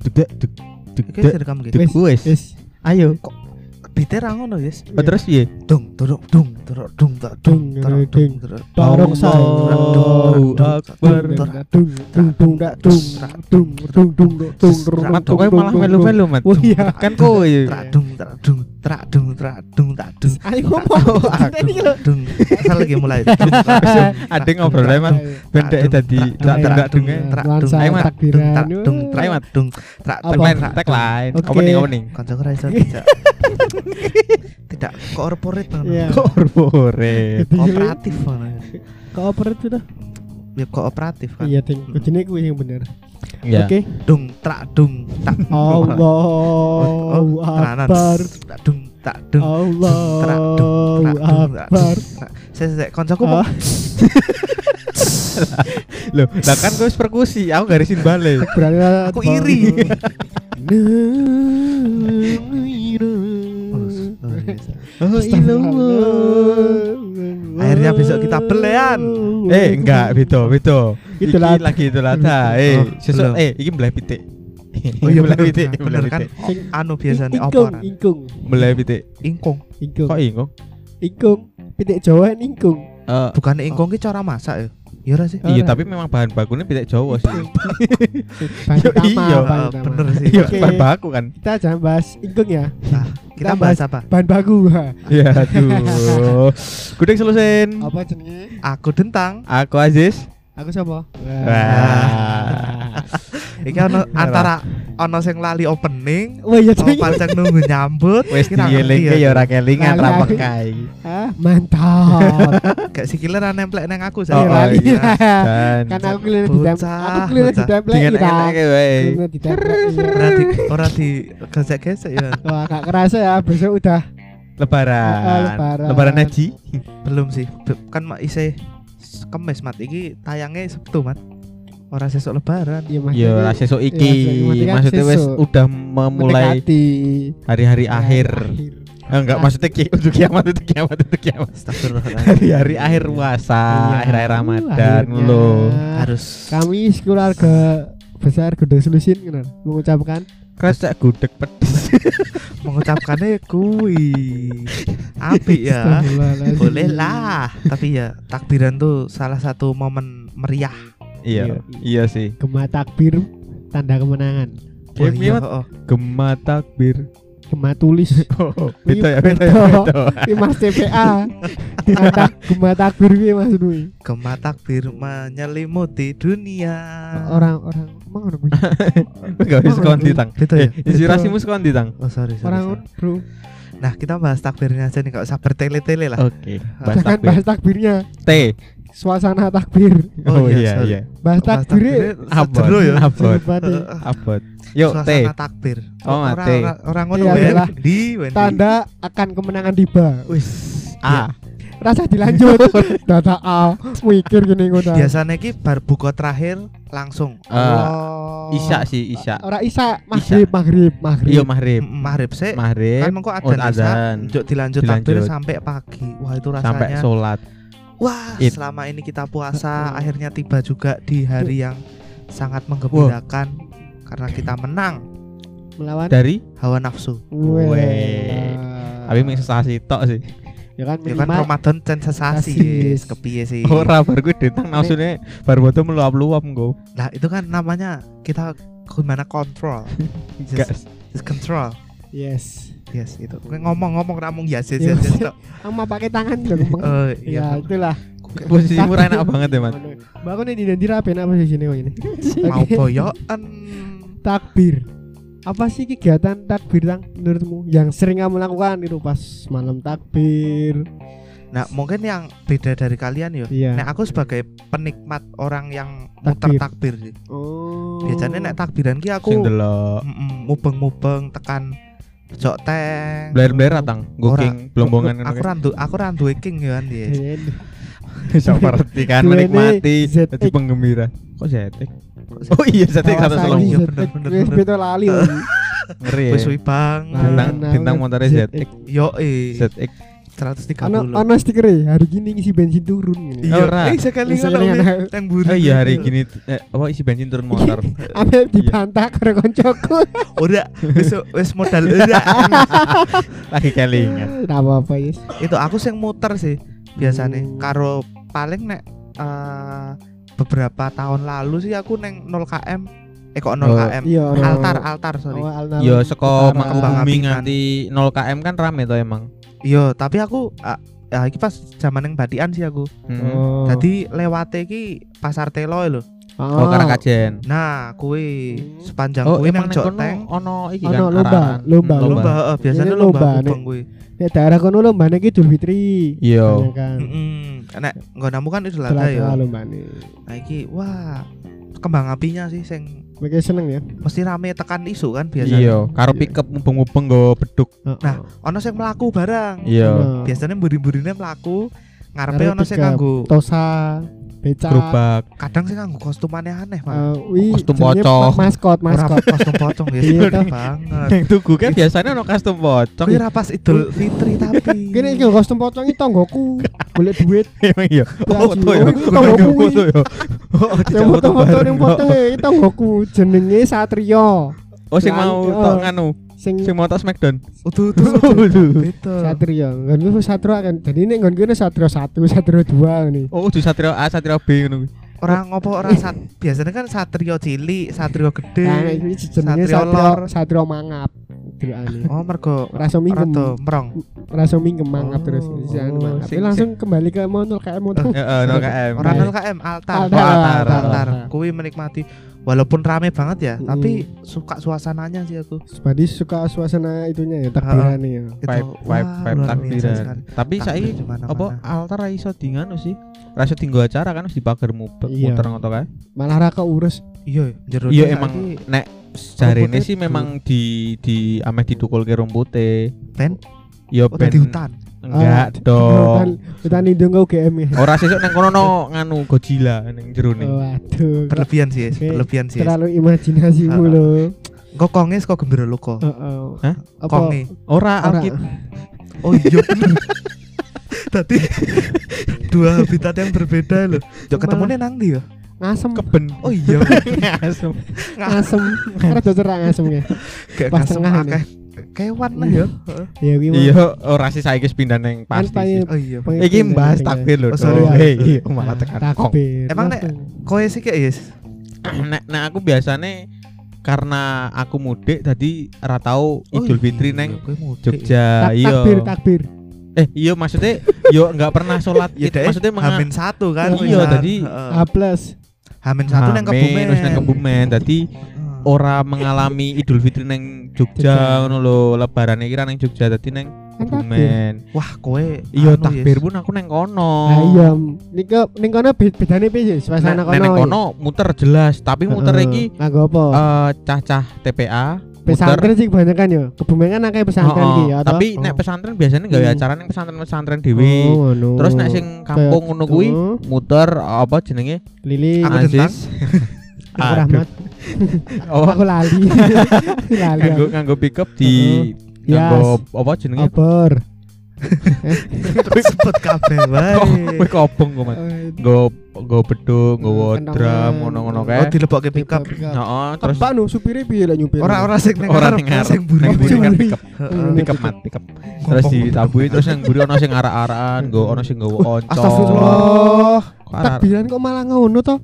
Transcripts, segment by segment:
deg deg deg deg rekam gitu wes ayo kok beatnya ra ngono guys oh terus piye dung duruk dung duruk dung tak dung duruk dung duruk tarung sang dung dung dung dak dung dung dung dung dung dung malah melu-melu mat kan kowe dung dung trak dung trak dung tak dung Ayo ngomong. Tradung. Asal lagi mulai. ada ngobrol ya Mas. trak dung trak dung trak dung Ayo Mas. trak dung tradung. Tagline. Opening opening. trak ora trak dijak. Tidak korporat iya. Korporat. Kooperatif. Kooperatif sudah. Ya kooperatif kan. Iya, trak Kucine trak yang bener. Ya. Oke. Dung trak dung tak. Allahu tenanan. Akbar. Tak dung tak dung. Trak dung trak dung. tak. Saya saya kancaku Ah, Loh, lah kan gue perkusi, aku garisin balik. berani Aku iri. Oh, Oh, Akhirnya besok kita belean. Eh, enggak, beda, beda. Itu Iki lagi itu lah ta. Eh, Oh, sesuk eh iki belah pitik. Oh iya belah pitik, bener, kan. pitik. Sing Anu biasanya apa? ingkung, Belah pitik. Ingkung. ingkung, Kok ingkung? ingkung, pitik Jawa ingkung. Eh, Bukan ingkung ki cara masak ya. Iya ra sih? iya, Ora. tapi memang bahan bakunya pitik Jawa sih. Bahan Yo, utama, iya. bahan Ah, utama. bener sih. Iya, Oke. bahan baku kan. Kita jangan bahas ingkung ya, Nah, kita Kita bahas apa? bahan baku. Iya, aduh. Gudeng selesai. Apa jenenge? Aku dentang. Aku Aziz. Aku siapa? Wah. Iki ono antara ono sing lali opening, Wah iya ono ceng. pancen nunggu nyambut. Wes Kita ngerti dielingke ya ora kelingan ra aku. pekai. Mantap. Gak sikile ra nemplek nang aku Oh, saya. Iya, oh, lali. iya. Dan Kan aku keliru di Aku keliru di template dengan kita. enak wae. Ora di ora di gesek-gesek ya. Wah, gak kerasa ya. Besok udah Lebaran. Ah, lebaran. Lebaran haji. Belum sih. Kan mak isih kemis mat iki tayangnya Sabtu mat. Ora sesuk lebaran. ya mas. Ya lah sesuk Iya, iki. kan Maksudnya wes udah memulai hari-hari Ya, akhir. Eh, enggak Ah. maksudnya ki untuk kiamat untuk kiamat untuk kiamat. Hari-hari akhir puasa, Iya, akhir-akhir Ramadan akhirnya. lo. Harus Kami keluarga besar Gudang Solusin kan mengucapkan Kerasa gudeg pedes. mengucapkannya kui. Api ya. Astagfirullahaladzim. Boleh lah. Tapi ya takbiran tuh salah satu momen meriah. Iya, iya sih. Gema takbir tanda kemenangan. Oh, Game iya, Mat. oh. Gema takbir. Gema tulis. Oh, beda ya, beda ya. Ini Mas TPA. Tanda gema takbir piye Mas Dwi? Gema takbir menyelimuti dunia. Orang-orang emang ngono kuwi. Enggak bisa konti tang. Beda ya? Eh, inspirasimu sekonti tang. Oh sorry, sorry, Orang bro. Nah kita bahas takbirnya aja nih, gak usah bertele-tele lah. Oke, bahas Jangan takbir. bahas takbirnya. T. Suasana takbir. Oh, Oh, iya, iya, iya. Bahas takbir. Abot. sejeru ya. Abot. Abot. Yuk, T. Suasana takbir. Oh, Orang- T. orang- Orang ngono Iya, di Wendy. Tanda akan kemenangan tiba. Wis. A. Rasa dilanjut. Data A. Mikir gini ngono. Biasanya ki bar buka terakhir langsung. Eh, Oh. Isya sih, Isya. Ora Isya, maghrib, maghrib, maghrib. Iya, maghrib. Maghrib sih. Maghrib. Kan mengko oh, adzan Isya, adzan. Dilanjut, takbir sampai pagi. Wah, itu Sampai rasanya. sholat. Wah, Id. selama ini kita puasa akhirnya tiba juga di hari yang sangat menggembirakan karena kita menang Melawan Dari hawa nafsu. Weh. Tapi sensasi tok sih. ya kan Ya kan Ramadan sensasi yes, kepiye sih. Ora bar kuwi ditang nafsune bar boto meluap-luap engko. Nah, itu kan namanya kita gimana kontrol. Enggak. Just, just control. Yes. Yes, itu. Ngomong-ngomong ramung yes yes Iya, yes. yes, tok. Ama pakai tangan dong. Oh, ya iya. itulah. Posisimu enak banget ya, Mas. Bangun nih di rapi apa sih sini kok ini? Mau boyokan. takbir. Apa sih kegiatan takbir tang menurutmu yang sering kamu lakukan itu pas malam takbir? Nah, mungkin yang beda dari kalian yo. Iya. Nek aku sebagai penikmat orang yang muter Takbir. takbir sih. Oh. Biasanya nek takbiran ki aku Sing delok Mm-mm, mubeng-mubeng tekan Jok teng. Blair-blair atang, goking, pelombongan, Aku rantu, aku randu king ya piye. Seperti kan menikmati jadi penggembira. Kok zetik, Oh iya zetik kata selong. Iya lali. Ngeri. Wis wibang. Bintang bintang montare zetek. Yo eh. i. Zetek. 130. Ono ono stiker hari gini ngisi bensin turun gini. Iya, Ora. eh sekali ngono kelingan. Wi. yang buri. Oh iya hari gini eh, apa isi bensin turun motor. Ame dibantah karo koncoku. Udah, wis wis modal udah. Lagi kelingan. Enggak apa-apa, Yes. Itu aku sing muter sih biasanya. Hmm. Karo paling nek eh, beberapa tahun lalu sih aku neng 0 km. Eh kok 0 Oh, km. Iya, Altar, altar sorry. Oh, altar- Yo seko. Mangkubumi nganti 0 km kan rame to emang. Iya, tapi aku ah, ya iki pas zaman yang badian sih aku. Hmm. Oh. Jadi lewate iki pasar telo lho. Oh, karena kajen. Nah, kuwi Hmm. sepanjang Oh, kuwi emang nang Joteng. ono iki Ono kan lomba, lomba, Hmm, Lomba, heeh, biasanya Ini lomba lomba, kuwi. Ya daerah kono lombane ki Idul Fitri. Iya. Banyak kan. Heeh. Nek nggonamu kan Idul Adha ya. Nah iki wah kembang apinya sih sing Mereka seneng ya. mesti rame tekan isu kan biasanya. Iya, karo pickup mubeng-mubeng nggo beduk. Nah, ono sing mlaku barang. Iya. Biasanya mburi-mburine mlaku ngarepe ono sing nganggo Tosa, beca. Gerobak. kadang sing nganggo kostum aneh-aneh, Pak. Eh, wih, Kostum pocong. Maskot, maskot. kostum pocong ya, Iya, banget. Yang tuku kan biasanya ono custom pocong. Kuwi ra pas Idul Fitri tapi. Gini iki kostum pocong iki tonggoku. Golek duit. Emang iya. Ya, Oh, foto ya. tonggoku. Foto ya. Yang foto-foto kok. foto iki tonggoku jenenge Satrio. Oh, sing mau Oh. tok nganu, Sing sing mau tok Smackdown. Utuh utuh. Utuh. Beda. Satrio. Nggonku Satrio kan. Jadi nek nggonku ini Satrio 1, Satrio 2 nih. Oh, udah Satrio A, Satrio B ngono kuwi. Orang ngopo orang sat biasanya kan satrio cilik, satrio gede. Nah, Satrio Satrio lor. Satrio mangap. Delokane. Oh, mergo Rasa mingkem. rada merong. Rasa mingkem mangap Oh, terus. Jangan mangap. sing- Tapi langsung kembali ke monol kayak motor. Heeh, 0 km. Orang Nah. 0 km altar. Altar, altar, altar. altar. Kuwi menikmati walaupun rame banget ya, Mm. tapi suka suasananya sih aku. Sebadi suka suasana itunya ya, takbiran ya. Vibe wah, vibe vibe takbiran. Tapi mana-mana. apa altar ra iso dinganu sih. Ra iso dinggo acara kan wis dipager muter Iya. muter ngono kae. Malah ra keurus. Iya, jero Iya emang nek jarene sih memang di di ameh didukulke rumpute. ben Ya udah ben di hutan. Enggak Hutan, dong. hutan lindung kau GM ya. Ora sesuk nang kono no nganu Godzilla ning jero ning. Waduh. kok Berlebihan sih, Oke, berlebihan sih. Terlalu imajinasimu Ah. loh. Kok konges kok gembira loko. Heeh. Hah? Konge. Ora Ora. alkit. Oh iya bener. Tadi dua habitat yang berbeda loh. Jok ketemunya nang ndi ya? Ngasem. Keben. Oh iya. Asem. Ngasem. Rada cerah ngasem ya. Kayak Pas ngasem tengah akeh kewan lah ya. Ya kuwi mah. Iya, ora sih saiki pindah ning Kan pasti. Oh iya. Iki ning- takbir lho. Oh, sorry. Iya, malah tekan kong. Takbir. Emang nek-. Kowe sih kayak yes. nek nek aku biasane karena aku mudik tadi ora tau Idul Fitri neng Jogja iya takbir, takbir. eh iya maksudnya yo nggak pernah sholat Ya maksudnya Hamin satu kan. Iya, tadi-. A plus. Hamin satu nang Amin, kebumen. terus nang kebumen tadi. Ora mengalami Idul Fitri neng Jogja ngono lho lebaran iki ra neng Jogja tadi neng Kan kebumen Wah, kowe iya anu, takbir pun aku neng kono Nah iya, ning ke- ning kono be- bedane piye suasana kono? neng kono muter jelas tapi muter iki nganggo apa? eh, cah-cah TPA pesantren sih kebanyakan ya. Kebumen kan akeh pesantren Oh, toh? tapi Oh. nek pesantren biasanya gawe Hmm. acara ning pesantren-pesantren dhewe. Oh, ngono. Terus nek sing kampung ngono kuwi gitu. muter apa jenenge? Lili Aku Aziz. Rahmat. Oh, Aku lali. lali. nganggo nganggo pickup di Yes. nganggo apa jenenge? Obor. Terus sebut kabeh wae. Kok kowe kobong kok, Mas. Nggo nggo beduk, nggowo Kentongan. drum ngono-ngono Oh, kae. dilebokke pickup. Heeh, terus Terus nu supire piye lek nyupir? Ora-ora sing nang ora ning sing buri. kan Buri. pickup. Heeh. Pickup mat, pickup. Terus ditabui terus yang buri ono sing arak-arakan, nggo ono sing nggowo oncom. Astagfirullah. Takbiran kok malah ngono to?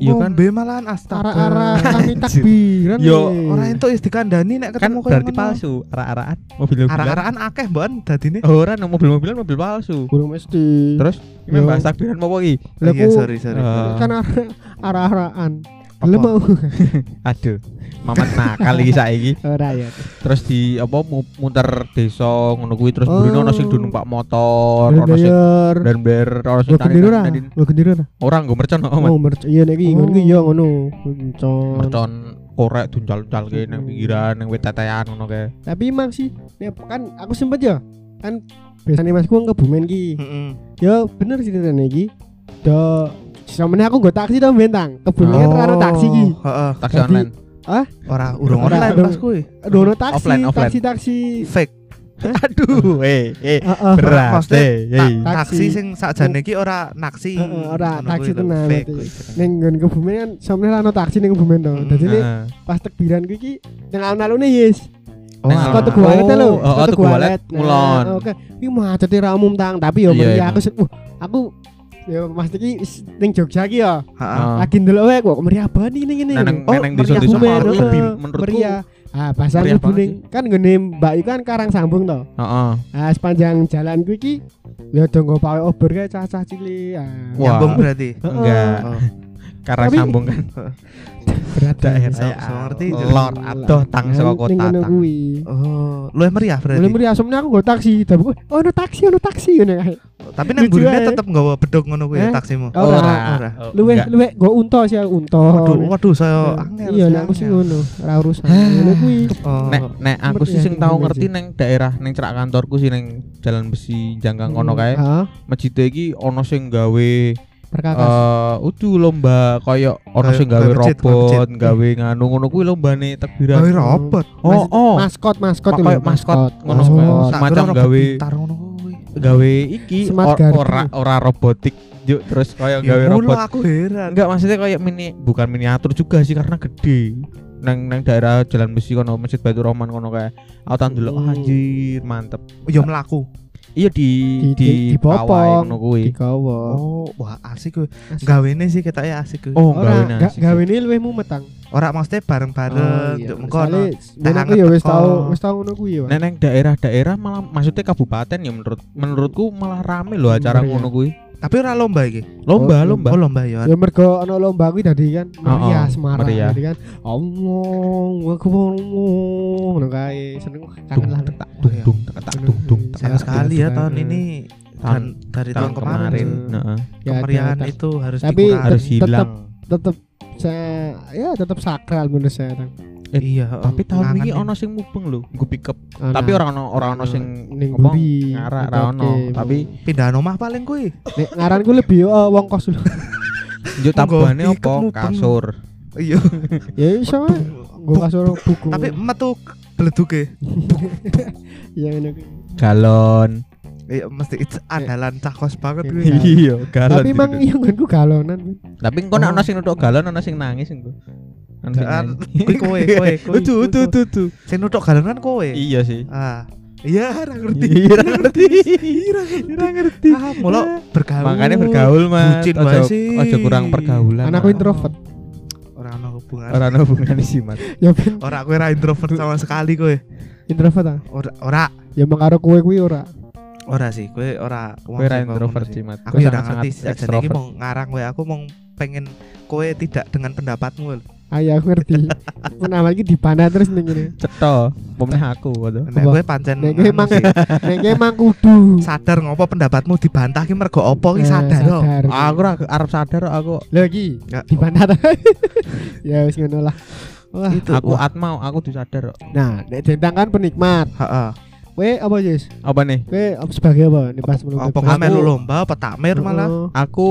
Iya kan Ngombe malahan astaga. Arah-arah kami takbiran. Yo, nih. Ora entuk wis dikandani nek kan ketemu koyo berarti palsu arak-arakan mobil-mobilan Arah-arahan akeh mbon dadine. ora no mobil-mobilan mobil palsu Burung mesti. terus gimana bahas takbiran apa iki Lah, sorry, sorry. Kan arah- arah-arahan. Mau aduh mamat nakal iki saiki ora ya. terus di apa mu- muter desa ngono kuwi terus Oh. burine ono sing do numpak motor ono sing dan ber ono sing gendera ora? gendera ora? ora nggo mercon kok. Oh, merc iya nek iki ngono Oh. iki ya ngono. Mercon. mercon korek duncal-duncal ke nang pinggiran nang wit tetean ngono kae Tapi emang sih nek kan aku sempet ya. Kan biasanya Mas ku kebumen ki. Heeh. Ya bener sih tenan iki. Do sampeyan aku nggo taksi to bentang. Kebumen kan Oh, karo taksi ki. Heeh. taksi Jadi- online Ora urung Ora, online urung. pas kuwi. Dono taksi, Offline, offline. taksi taksi Fake. Aduh, eh, eh, Heeh. berat eh, Ta- eh. Taksi. taksi sing sakjane iki ora naksi. Heeh, ora taksi tenan. Ning nggon kebumen kan sampeyan ana taksi ning kebumen to. Dadi ini Heeh. pas tekbiran kuwi iki nang alun-alune yes. Oh, alun- tuku walet lho. Oh, oh, saka tuku walet, Nah, ngulon. Oke. Iki macete ra umum tang, tapi yo Iya, meriah iya. aku wah, aku yo Mas iki s- ning Jogja iki ya. Heeh. Oh. Lagi ndelok wae kok meriah banget ini ngene. Neng Oh, neng meriah desa-desa lebih menurutku meriah. Ah, pasar meriah Mlebu banget ning kan ngene Mbak iku kan karang sambung to. Heeh. Ah, sepanjang jalan ku iki ya do nggo pawe obor kae cah-cah cilik. Ah, Wah. Nyambung berarti. Enggak. Karena Tapi- sambung kan berat daerah ya. so ngerti, Lor adoh tang saka kota Ning ngono tang. Oh, lu meriah berarti. Mulai meriah asumnya aku nggo taksi, tapi oh ono taksi, ono taksi ngene kae. Tapi nang burine ae. tetep nggawa bedog ngono kuwi Eh? taksimu. Ora. Oh, Luwe enggak. luwe nggo unta sih unta. Waduh, waduh saya angel. Iya, saya nek aku sih ngono, ora urusan. Ngono kuwi. Oh. Nek nek aku sih sing tau Kebumen ngerti neng daerah neng cerak kantorku sih neng jalan besi janggang kono kae. Heeh, Masjid iki ono sing gawe perkakas. eh udu lomba koyo ono Kayak- sing gawe kayak kayak robot, gawe nganu ngono kuwi lombane takbiran. Gawe robot. Oh, oh. Maskot, maskot kayak lho, maskot, ngono kira robot gawe- pintar ngono kuwi. gawe iki ora ora robotik juk terus koyo Ya gawe robot. aku heran. Enggak maksudnya kayak mini bukan miniatur juga sih karena gede. Nang nang daerah Jalan Besi kono Masjid Baitur Rahman kono kae. Aku tak ndelok Hmm. anjir mantep. Ya mlaku. Iya di Di- di, di- ngono kuwi. Digawa. Oh, wah asik kuwi. Asik. Gawene sih kita ya asik kuwi. Oh, Ora, gawe ga- nasi. gawe ini luwih mumet tang. Ora maksudnya bareng-bareng iya. nduk mengkono. Soale ben aku ya wis tau wis tau ngono kuwi ya. Neneng daerah-daerah malah maksudnya kabupaten ya menurut menurutku malah rame loh acara Meriah. ngono kuwi. Tapi ora lomba iki. Lomba, Oh, lomba. Oh, lomba ya. Ya mergo ana lomba kuwi dadi kan meriah Oh, oh, Semarang meriah. dadi kan Allah akbar ngono kae seneng kangen lah. tak dung dung tak tak dung dung tak sekali ya tahun ini Tahun- dari Tahun tahun kemarin, heeh. Ya, kemeriahan itu harus Tapi dikurangi. harus hilang. tetep saya ya tetep sakral menurut saya. Eh, iya, Tapi tahun ini ono sing mubeng lho, gue pick up. Ana- Tapi orang ono orang ono sing ning ngomong ngarak gitu, ra ono, tapi pindahan omah paling kuwi. Nek ngaranku lebih oh, wong kos dulu. njuk tabane mubeng. kasur. Iya. ya iso gue kasur buku. Tapi metu beleduke. yang ini. Galon. Iya, mesti itu andalan cah kos banget kuwi. Iya. Iya, galon. Tapi emang yang gue galonan. Tapi engko nek Oh. ono sing nutuk galon ono sing nangis engko. Kan kuwi kowe, kowe, kowe. Utu utu utu utu. Sing nutuk kan kowe. Iya sih. Ah. Iya, ora ngerti. Iya ra ngerti. Ra ngerti. Ah, mula bergaul. Makanya bergaul mas. Bucin Ojo wae sih. ojo kurang pergaulan. Anakku introvert. Ora ono hubungan. Ora ono hubungan sih mas. Ya ben Ora kowe ra introvert sama sekali kowe. introvert ah. Ora ora Ya karo kowe kuwi ora. ora sih, kowe ora Kowe ra introvert sih mas. Aku ya ora ngerti sih jadi iki mau ngarang kowe aku mau pengen kowe tidak dengan pendapatmu. Ayo aku ngerti. Menawar iki dipana terus ning ngene. Cetho, pemenang aku waduh. Nek kowe pancen Nek kowe anu emang sih, nek kowe emang kudu. sadar ngopo pendapatmu dibantah ki mergo opo ki Eh, sadar kok. Aku ora arep sadar kok aku. Lho iki dibantah. ya wis ngono lah. Wah. Itu Aku wah, atmau, aku disadar kok. Nah, nek dendang kan penikmat. heeh. Kowe apa Jis? Apa nih? Kowe apa sebagai apa nih pas belum Apa melu lomba apa takmir malah Oh, Aku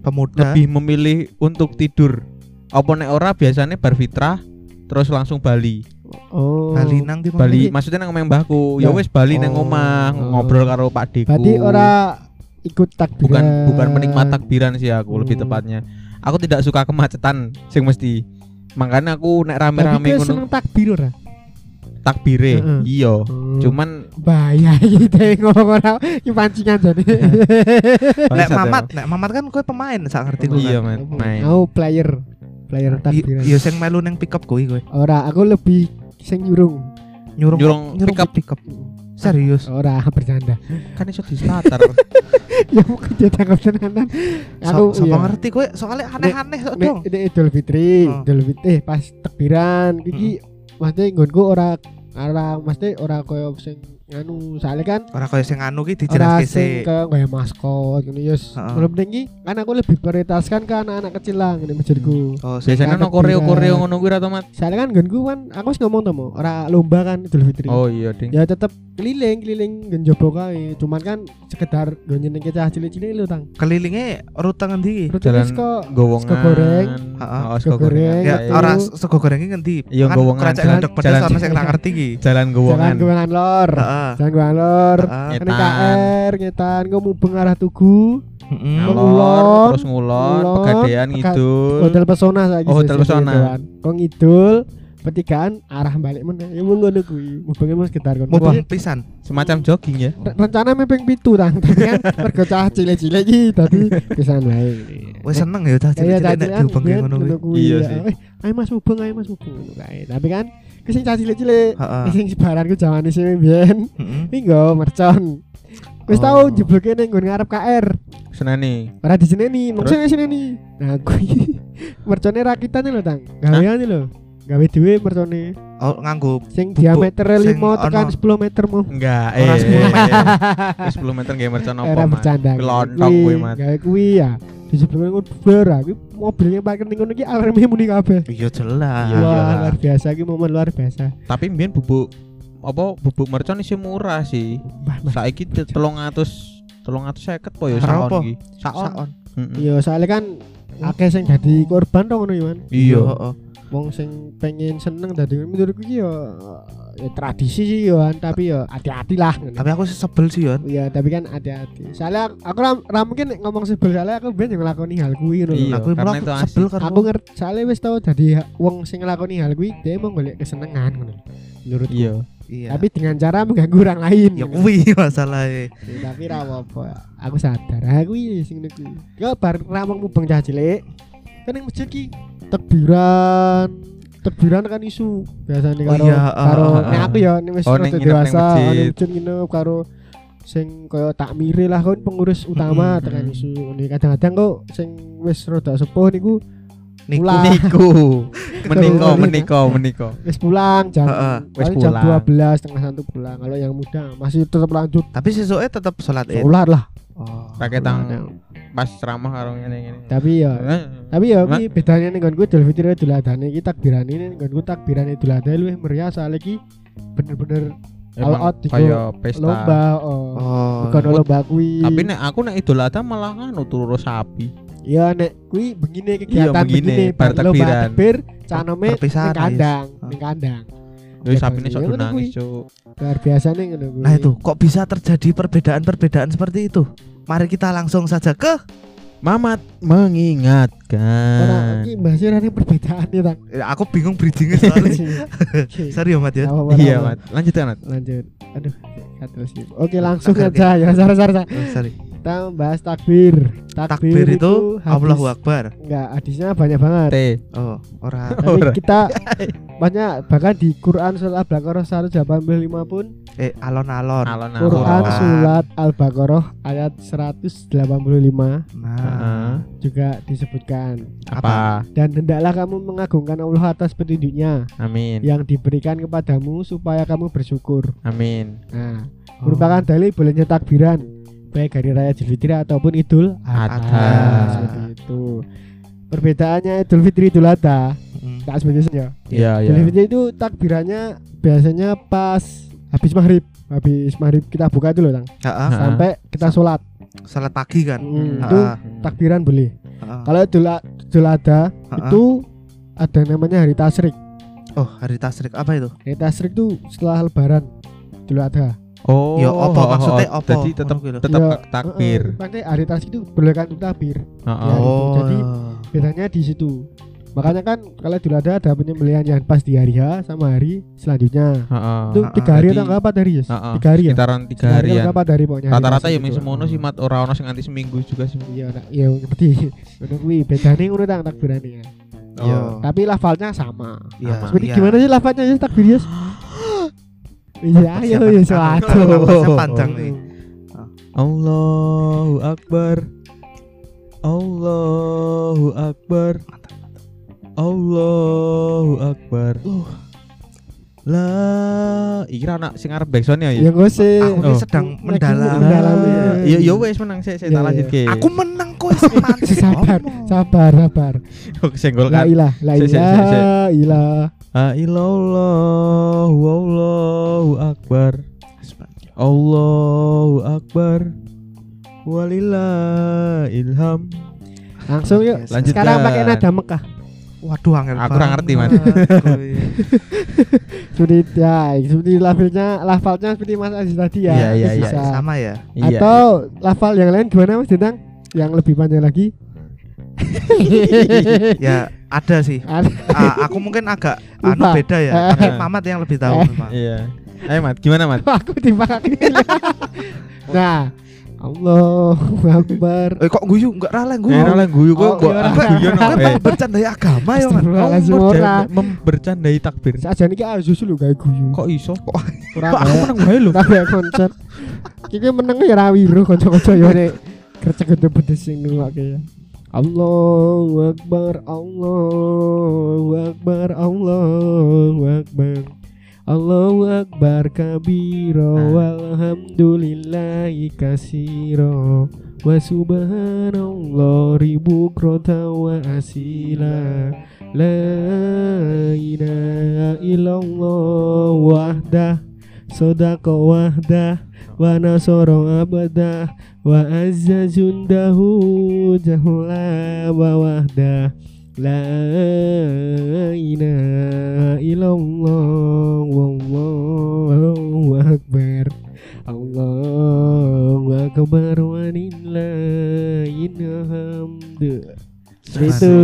pemuda. lebih memilih untuk tidur. Apa nek ora biasanya bar fitrah terus langsung Bali. Oh. Bali nang di Bali maksudnya nang omah mbahku. Ya Ya. wis Bali nang Oh. omah Oh. ngobrol karo Pak Deku. Berarti ora ikut takbiran. bukan bukan penikmat takbiran sih aku lebih Hmm. tepatnya. Aku tidak suka kemacetan sing mesti. Makanya aku nek rame-rame ngono seneng takbir ora? takbire. Heeh. Iya. Hmm. Cuman bahaya gitu ngomong ora iki pancingan jadi. Nek bangsat Mamat, ya. nek Mamat kan kowe pemain sak ngerti. Iya, men. Main. Aku player player takbiran. Iya sing melu ning pick up kowe kowe. Ora, aku lebih sing nyurung. Nyurung Nyurung nyurung pick up. pick up. Serius. Ora bercanda. kan iso di starter. ya mungkin dia tangkap tenanan. Aku Aku sapa iya. ngerti kowe soalnya aneh-aneh Nek dong. ini Idul Fitri, Oh. Idul Fitri eh pas takbiran iki maksudnya nggonku ora ora mesti ora koyo sing nganu soalnya kan Ora koyo sing anu ki ora dijelas sing sih. kayak kayak maskot gitu ya. Heeh. Belum tinggi kan aku lebih prioritaskan ke anak-anak kecil lah ini masjidku. Oh, sing Biasanya no koreo koreo takbiran. ngono kuwi ra to, Mat? Soalnya kan nggonku kan aku wis ngomong to Mo, ora lomba kan Idul Fitri. Oh iya, Ding. Ya tetep keliling keliling genjobo kae. Cuman kan sekedar nggo nyeneng cah cilik-cilik lho tang. kelilinge rute ngendi? Jalan Gowongan. sego goreng. Heeh. Oh, Sego goreng. Ya ora sego goreng ngendi? Iya, Kan gowongan. kerajaan Jalan- pedes jalan- ana sing ra ngerti ki. Jalan Jalan Gowongan. Gowongan Lor. Heeh. Heeh. Jangan gua alor. Heeh. Kene KR ngetan kok mubeng arah Tugu. Heeh. Ngalor, terus ngulon, ngulon, pegadean pega- ngidul. Hotel Pesona saiki. Oh, Hotel Pesona. Kok ngidul petikan arah balik meneh. Ya mung ngono kuwi. Mubenge mung sekitar kono. Mau pisan. Semacam jogging ya. Re- rencana mepeng pitu tang tapi kan mergo cah cilik-cilik iki dadi pisan wae. Wes seneng ya cah Iya cilik-cilik cah nek kan ngono kuwi. ngono kuwi. Iya ya. sih. Ayo Mas mubeng, ayo Mas mubeng ngono kae. Tapi kan ki sing cilik-cilik sing sebaran ku sing mbiyen Heeh. iki nggo mercon. Wis Oh. tau jebloke ning nggon ngarep KR. Seneni. Ora diseneni, mung Terus? sing seneni. Nah, kuwi mercone rakitane lho, Tang. Gaweane lho. Gawe dhewe mercone Oh nganggo sing diameter sing 5 tekan ono. 10 meter mu. Enggak, eh. Ora 10 meter. Wis 10 meter nggih mercon apa, Era Mas? Kelontong kuwi, Mas. Gawe kuwi ya. Di sebelum ngono blur kuwi mobilnya parkir ning ngono iki alarmnya muni kabeh. Iya jelas. Iya, Wah, luar biasa iki momen luar biasa. Tapi mbien bubuk apa bubuk mercon isih murah sih. Saiki 300 350 po ya Berapa? saon iki. Saon. Iya, soalnya kan akeh sing dadi korban to ngono ya, Man. Iya. heeh. Wong sing pengen seneng dadi menurutku iki ya ya tradisi sih yo, An, tapi ya hati-hati lah. Tapi aku sih sebel sih Yon. Iya, tapi kan hati-hati. Soalnya aku ra, ra mungkin ngomong sebel soalnya aku ben yang nglakoni hal kuwi ngono lho. Iya, Aku karena malah itu sebel karo Aku ngerti soalnya wis tau dadi wong sing nglakoni hal kuwi dia mau golek kesenengan ngono. Menurutku. Iya. Iya. Tapi dengan cara mengganggu orang lain. ya kuwi masalahnya. Ya, tapi ra apa Aku sadar aku iki sing niku. Ya bar ramong mubeng cah cilik. Kan ning masjid ki tekbiran tekbiran kan isu biasanya Oh karo iya, ah, karo ah. nek aku ya nek wis Oh, nginep ning dewasa masjid nginep karo sing kaya takmire lah kan pengurus utama Mm-mm, tekan isu kadang-kadang kok sing wis rada sepuh niku Niku Pulang. Niku. Meniko, meniko, meniko. wis pulang jam Heeh, wis paling jam pulang. 12 setengah satu pulang kalau yang muda masih tetap lanjut tapi sesuknya tetap sholat Id. sholat lah Oh. Pakai tang pas ceramah karo ngene ngene. tapi ya Tapi ya iki bedanya ning nggonku Idul Fitri Idul Adha iki takbiran ini nggonku takbiran Idul Adha luwih meriah soalnya iki bener-bener all out di kaya pesta. lomba oh. Oh. Bukan lomba kuwi. Tapi nek aku nek Idul Adha malah nganu turu sapi. ya nek kuwi begini Iya, kegiatan begini, begini bar takbiran. takbir canome ning kandang, Yes. ning kandang. Ya, sapine iya, sok nangis. Cuk. Luar biasa nih ngono kuwi. Nah itu kok bisa terjadi perbedaan-perbedaan seperti itu? Mari kita langsung saja ke Mamat mengingatkan. iki bahas ora ning perbedaan ya, Tang. Eh, aku bingung bridgingnya soalnya. Sorry ya Mat ya. Apa-apa, Iya, apa-apa. Mat. Lanjut ya, Mat. Lanjut. Aduh, kata sih. Oke, langsung aja ya, sar sar sar. Oh, sorry. Kita membahas takbir. Takbir itu hadis- Allahu Akbar. Enggak, hadisnya banyak banget. T. Oh, ora. Tapi Ora. kita banyak bahkan di Quran surat Al-Baqarah 185 pun Eh alon-alon. Alon-alon. Quran surat Al-Baqarah ayat 185 Nah, juga disebutkan Apa? dan hendaklah kamu mengagungkan Allah atas petunjuknya Amin. yang diberikan kepadamu supaya kamu bersyukur. Amin. Nah, Oh. merupakan dalil bolehnya takbiran baik hari raya Idul Fitri ataupun Idul Adha. Seperti itu. Perbedaannya Idul Fitri Idul Adha, Mm. tak sebenarnya ya. Iya, iya. Idul Fitri itu takbirannya biasanya pas habis maghrib, habis maghrib kita buka dulu, Tang. Ah, ah, Ah. Sampai kita sholat. salat pagi kan. Hmm, itu takbiran boleh. Kalau Idul, Idul Adha itu ada namanya hari tasrik. Oh, hari tasrik apa itu? Hari tasrik itu setelah lebaran Idul Adha. Oh, Ya, apa? Maksudnya apa? Jadi tetap tetap Ya, takbir. Heeh, Makanya hari tasrik itu bolehkan untuk takbir. Heeh. Ya, Oh. jadi bedanya di situ. Makanya kan kalau Idul Adha ada penyembelihan yang pas di hari H sama hari selanjutnya. Heeh. Itu ah, tiga hari atau empat hari ya? Heeh. Tiga hari ya? Sekitaran tiga hari empat hari pokoknya. Rata-rata ya itu. ming semono sih mat ora ono sing nganti seminggu juga sih. Iya, nak, iya ngerti. Ngono kuwi bedane ngono tang takbirane ya. Iya. Tapi lafalnya sama. Iya. Seperti iya. gimana sih lafalnya ya takbir ya? Iya, ayo ya Persiapan- suatu. Panjang nih. Allahu Akbar. Allahu Akbar. Allahu Akbar. Uh. Lah, iki ra anak sing arep backsound ya. Ya nggak sih. Aku Oh. sedang Lagi mendalam. mendalami. Ya ya wis menang sih, saya Iya, tak iya. lanjutke. Aku menang kok mati. Sabar, sabar, sabar. Aku senggol La kan. ilah, la si. ilah, ilah. La ilallah wallahu akbar. Allahu akbar. Walillah ilham. Langsung yuk. Lanjut. Sekarang pakai nada Mekah. Waduh angel Aku ora ngerti, Mas. banget, kuy. Seperti ya, seperti lafalnya, lafalnya seperti Mas Aziz tadi ya. Iya, iya, iya. Sama ya. Iya. Atau lafal yang lain gimana Mas Dendang? Yang lebih panjang lagi? Ya ada sih. Ada. Ah, aku mungkin agak anu beda ya. Eh. Tapi Mamat yang lebih tahu Eh. memang. Iya. Ayo Mat, gimana Mat? aku timbang Nah, Allahu Akbar. Eh kok guyu enggak rala guyu. Eh, lah guyu kok Oh, kok Kan kok. Eh, bercandai agama ya, Oh, ora. bercanda- mem- bercandai takbir. Saja niki Azus lho gawe guyu. Kok iso? Ora Kok aku menang wae lho. Ora bae konser. Iki meneng ya ra wiru kanca-kanca yo nek kerja gede pedes sing nunggake ya. Allahu Akbar Allahu Akbar Allahu Akbar Allahu Akbar kabiro Ah. walhamdulillahi kasiro wa subhanallah ribu krota wa asila. La ilaha illallah wahdah sodaka wahdah wa nasoro abadah wa azza jundahu jahula wa wahdah la ilaha illallah wallahu akbar Allahu akbar wa lillahil hamd itu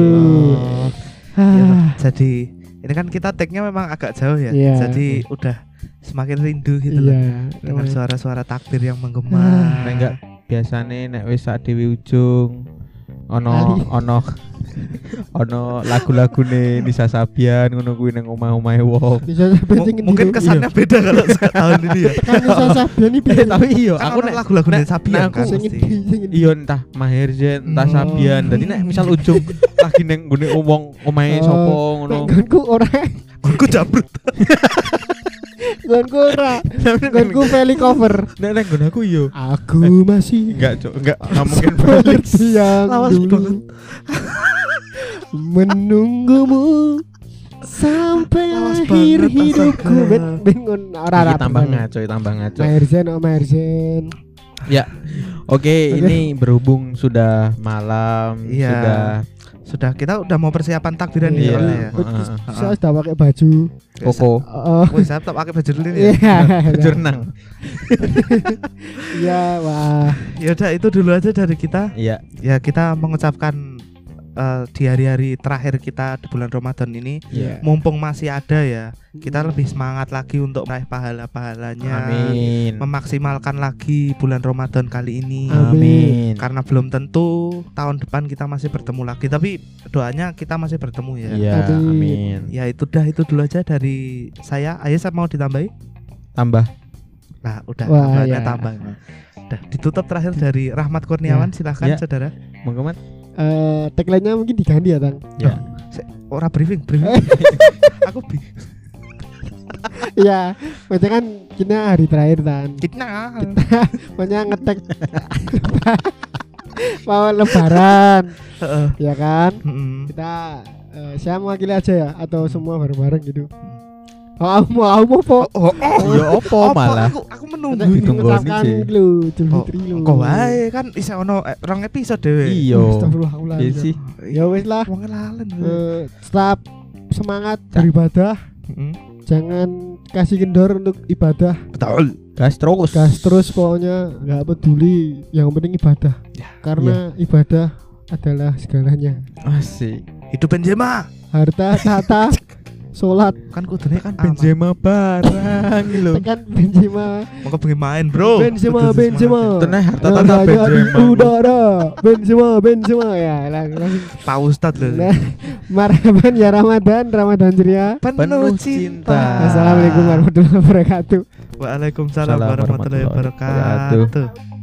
Ya, ah, Jadi ini kan kita tag-nya memang agak jauh ya. Iya. Jadi udah semakin rindu gitu loh. iya Dengan suara-suara takbir yang Ah. menggema. Nek enggak biasane nek wis sak ujung ono ono ono lagu-lagune Nisa Sabian ngono kuwi nang omah-omahe wong. mungkin kesannya beda kalau tahun ini ya. kan bisa Sabian ini Eh, tapi iya Kan aku nek lagu-lagu nek- dari Sabian kan aku endi. iya entah Maher Zain, entah Hmm. Sabian. Dadi nek misal ujung lagi nang nggone wong omahe Oh, sapa ngono. gonku ora Aku jabrut. gonku ora gonku Feli cover. Nek nang nggon aku iya. aku masih Enggak, Cuk. Enggak, enggak mungkin. seperti yang Lawas banget. menunggumu sampai Lawas akhir banget, hidupku. Ben ben ngon ora Iki ora tambah ngaco, tambah ngaco. Maher Zain oh Maher Zain Ya. Oke, ini berhubung sudah malam, Iya. sudah Sudah kita udah mau persiapan takbiran nih Iya. soalnya ya. Saya sudah pakai baju Koko, oh Wih, saya tak pakai baju dulu nih. ya. iya jurnang. iya wah Ya udah itu dulu aja dari kita. Iya. Ya kita mengucapkan eh, di hari-hari terakhir kita di bulan Ramadan ini iya mumpung masih ada ya, kita lebih semangat lagi untuk meraih pahala-pahalanya. Amin. Memaksimalkan lagi bulan Ramadan kali ini. Amin. Karena belum tentu tahun depan kita masih bertemu lagi, tapi doanya kita masih bertemu ya. Iya, Amin. Ya itu dah itu dulu aja dari saya. Ayo saya mau ditambahi. Tambah. Nah, udah Wah, tambahnya ya. tambah. Udah ditutup terakhir dari Rahmat Kurniawan silahkan Ya. saudara. Monggo, Mat. Eh, tagline-nya mungkin diganti ya tang Ya. Ora briefing, briefing. Aku bi. Iya, maksudnya kan kita hari terakhir kan. Kita Makanya ngetek mau lebaran, ya kan? Mm-mm. Kita eh, saya mewakili aja ya atau semua bareng-bareng gitu. Oh, aku mau, aku mau po. Oh, oh, Ya opo malah. Aku aku menunggu. Itu Ditunggu sih. lu, Oh, lu. Kok wae kan isa ono eh, rong episode dhewe. Iya. Astagfirullahaladzim. Iya sih. Ya wes lah. Wong lalen. Eh, tetap semangat beribadah. Jangan kasih kendor untuk ibadah. Betul. Gas terus. gas terus pokoknya nggak peduli yang penting ibadah Ya, karena ibadah adalah segalanya Asik. Hidup Benzema. harta tata sholat Kan kudune kan Benzema barang lho. tekan Benzema Mau pengen main, Bro. Benzema Benzema. Teneh harta tata Benzema. udara Benzema Benzema ya lang- langsung Pak Ustadz loh. nah marhaban ya Ramadan Ramadan ceria Penuh cinta. Assalamualaikum warahmatullahi wabarakatuh Waalaikumsalam Salam warahmatullahi warahmatullahi wabarakatuh.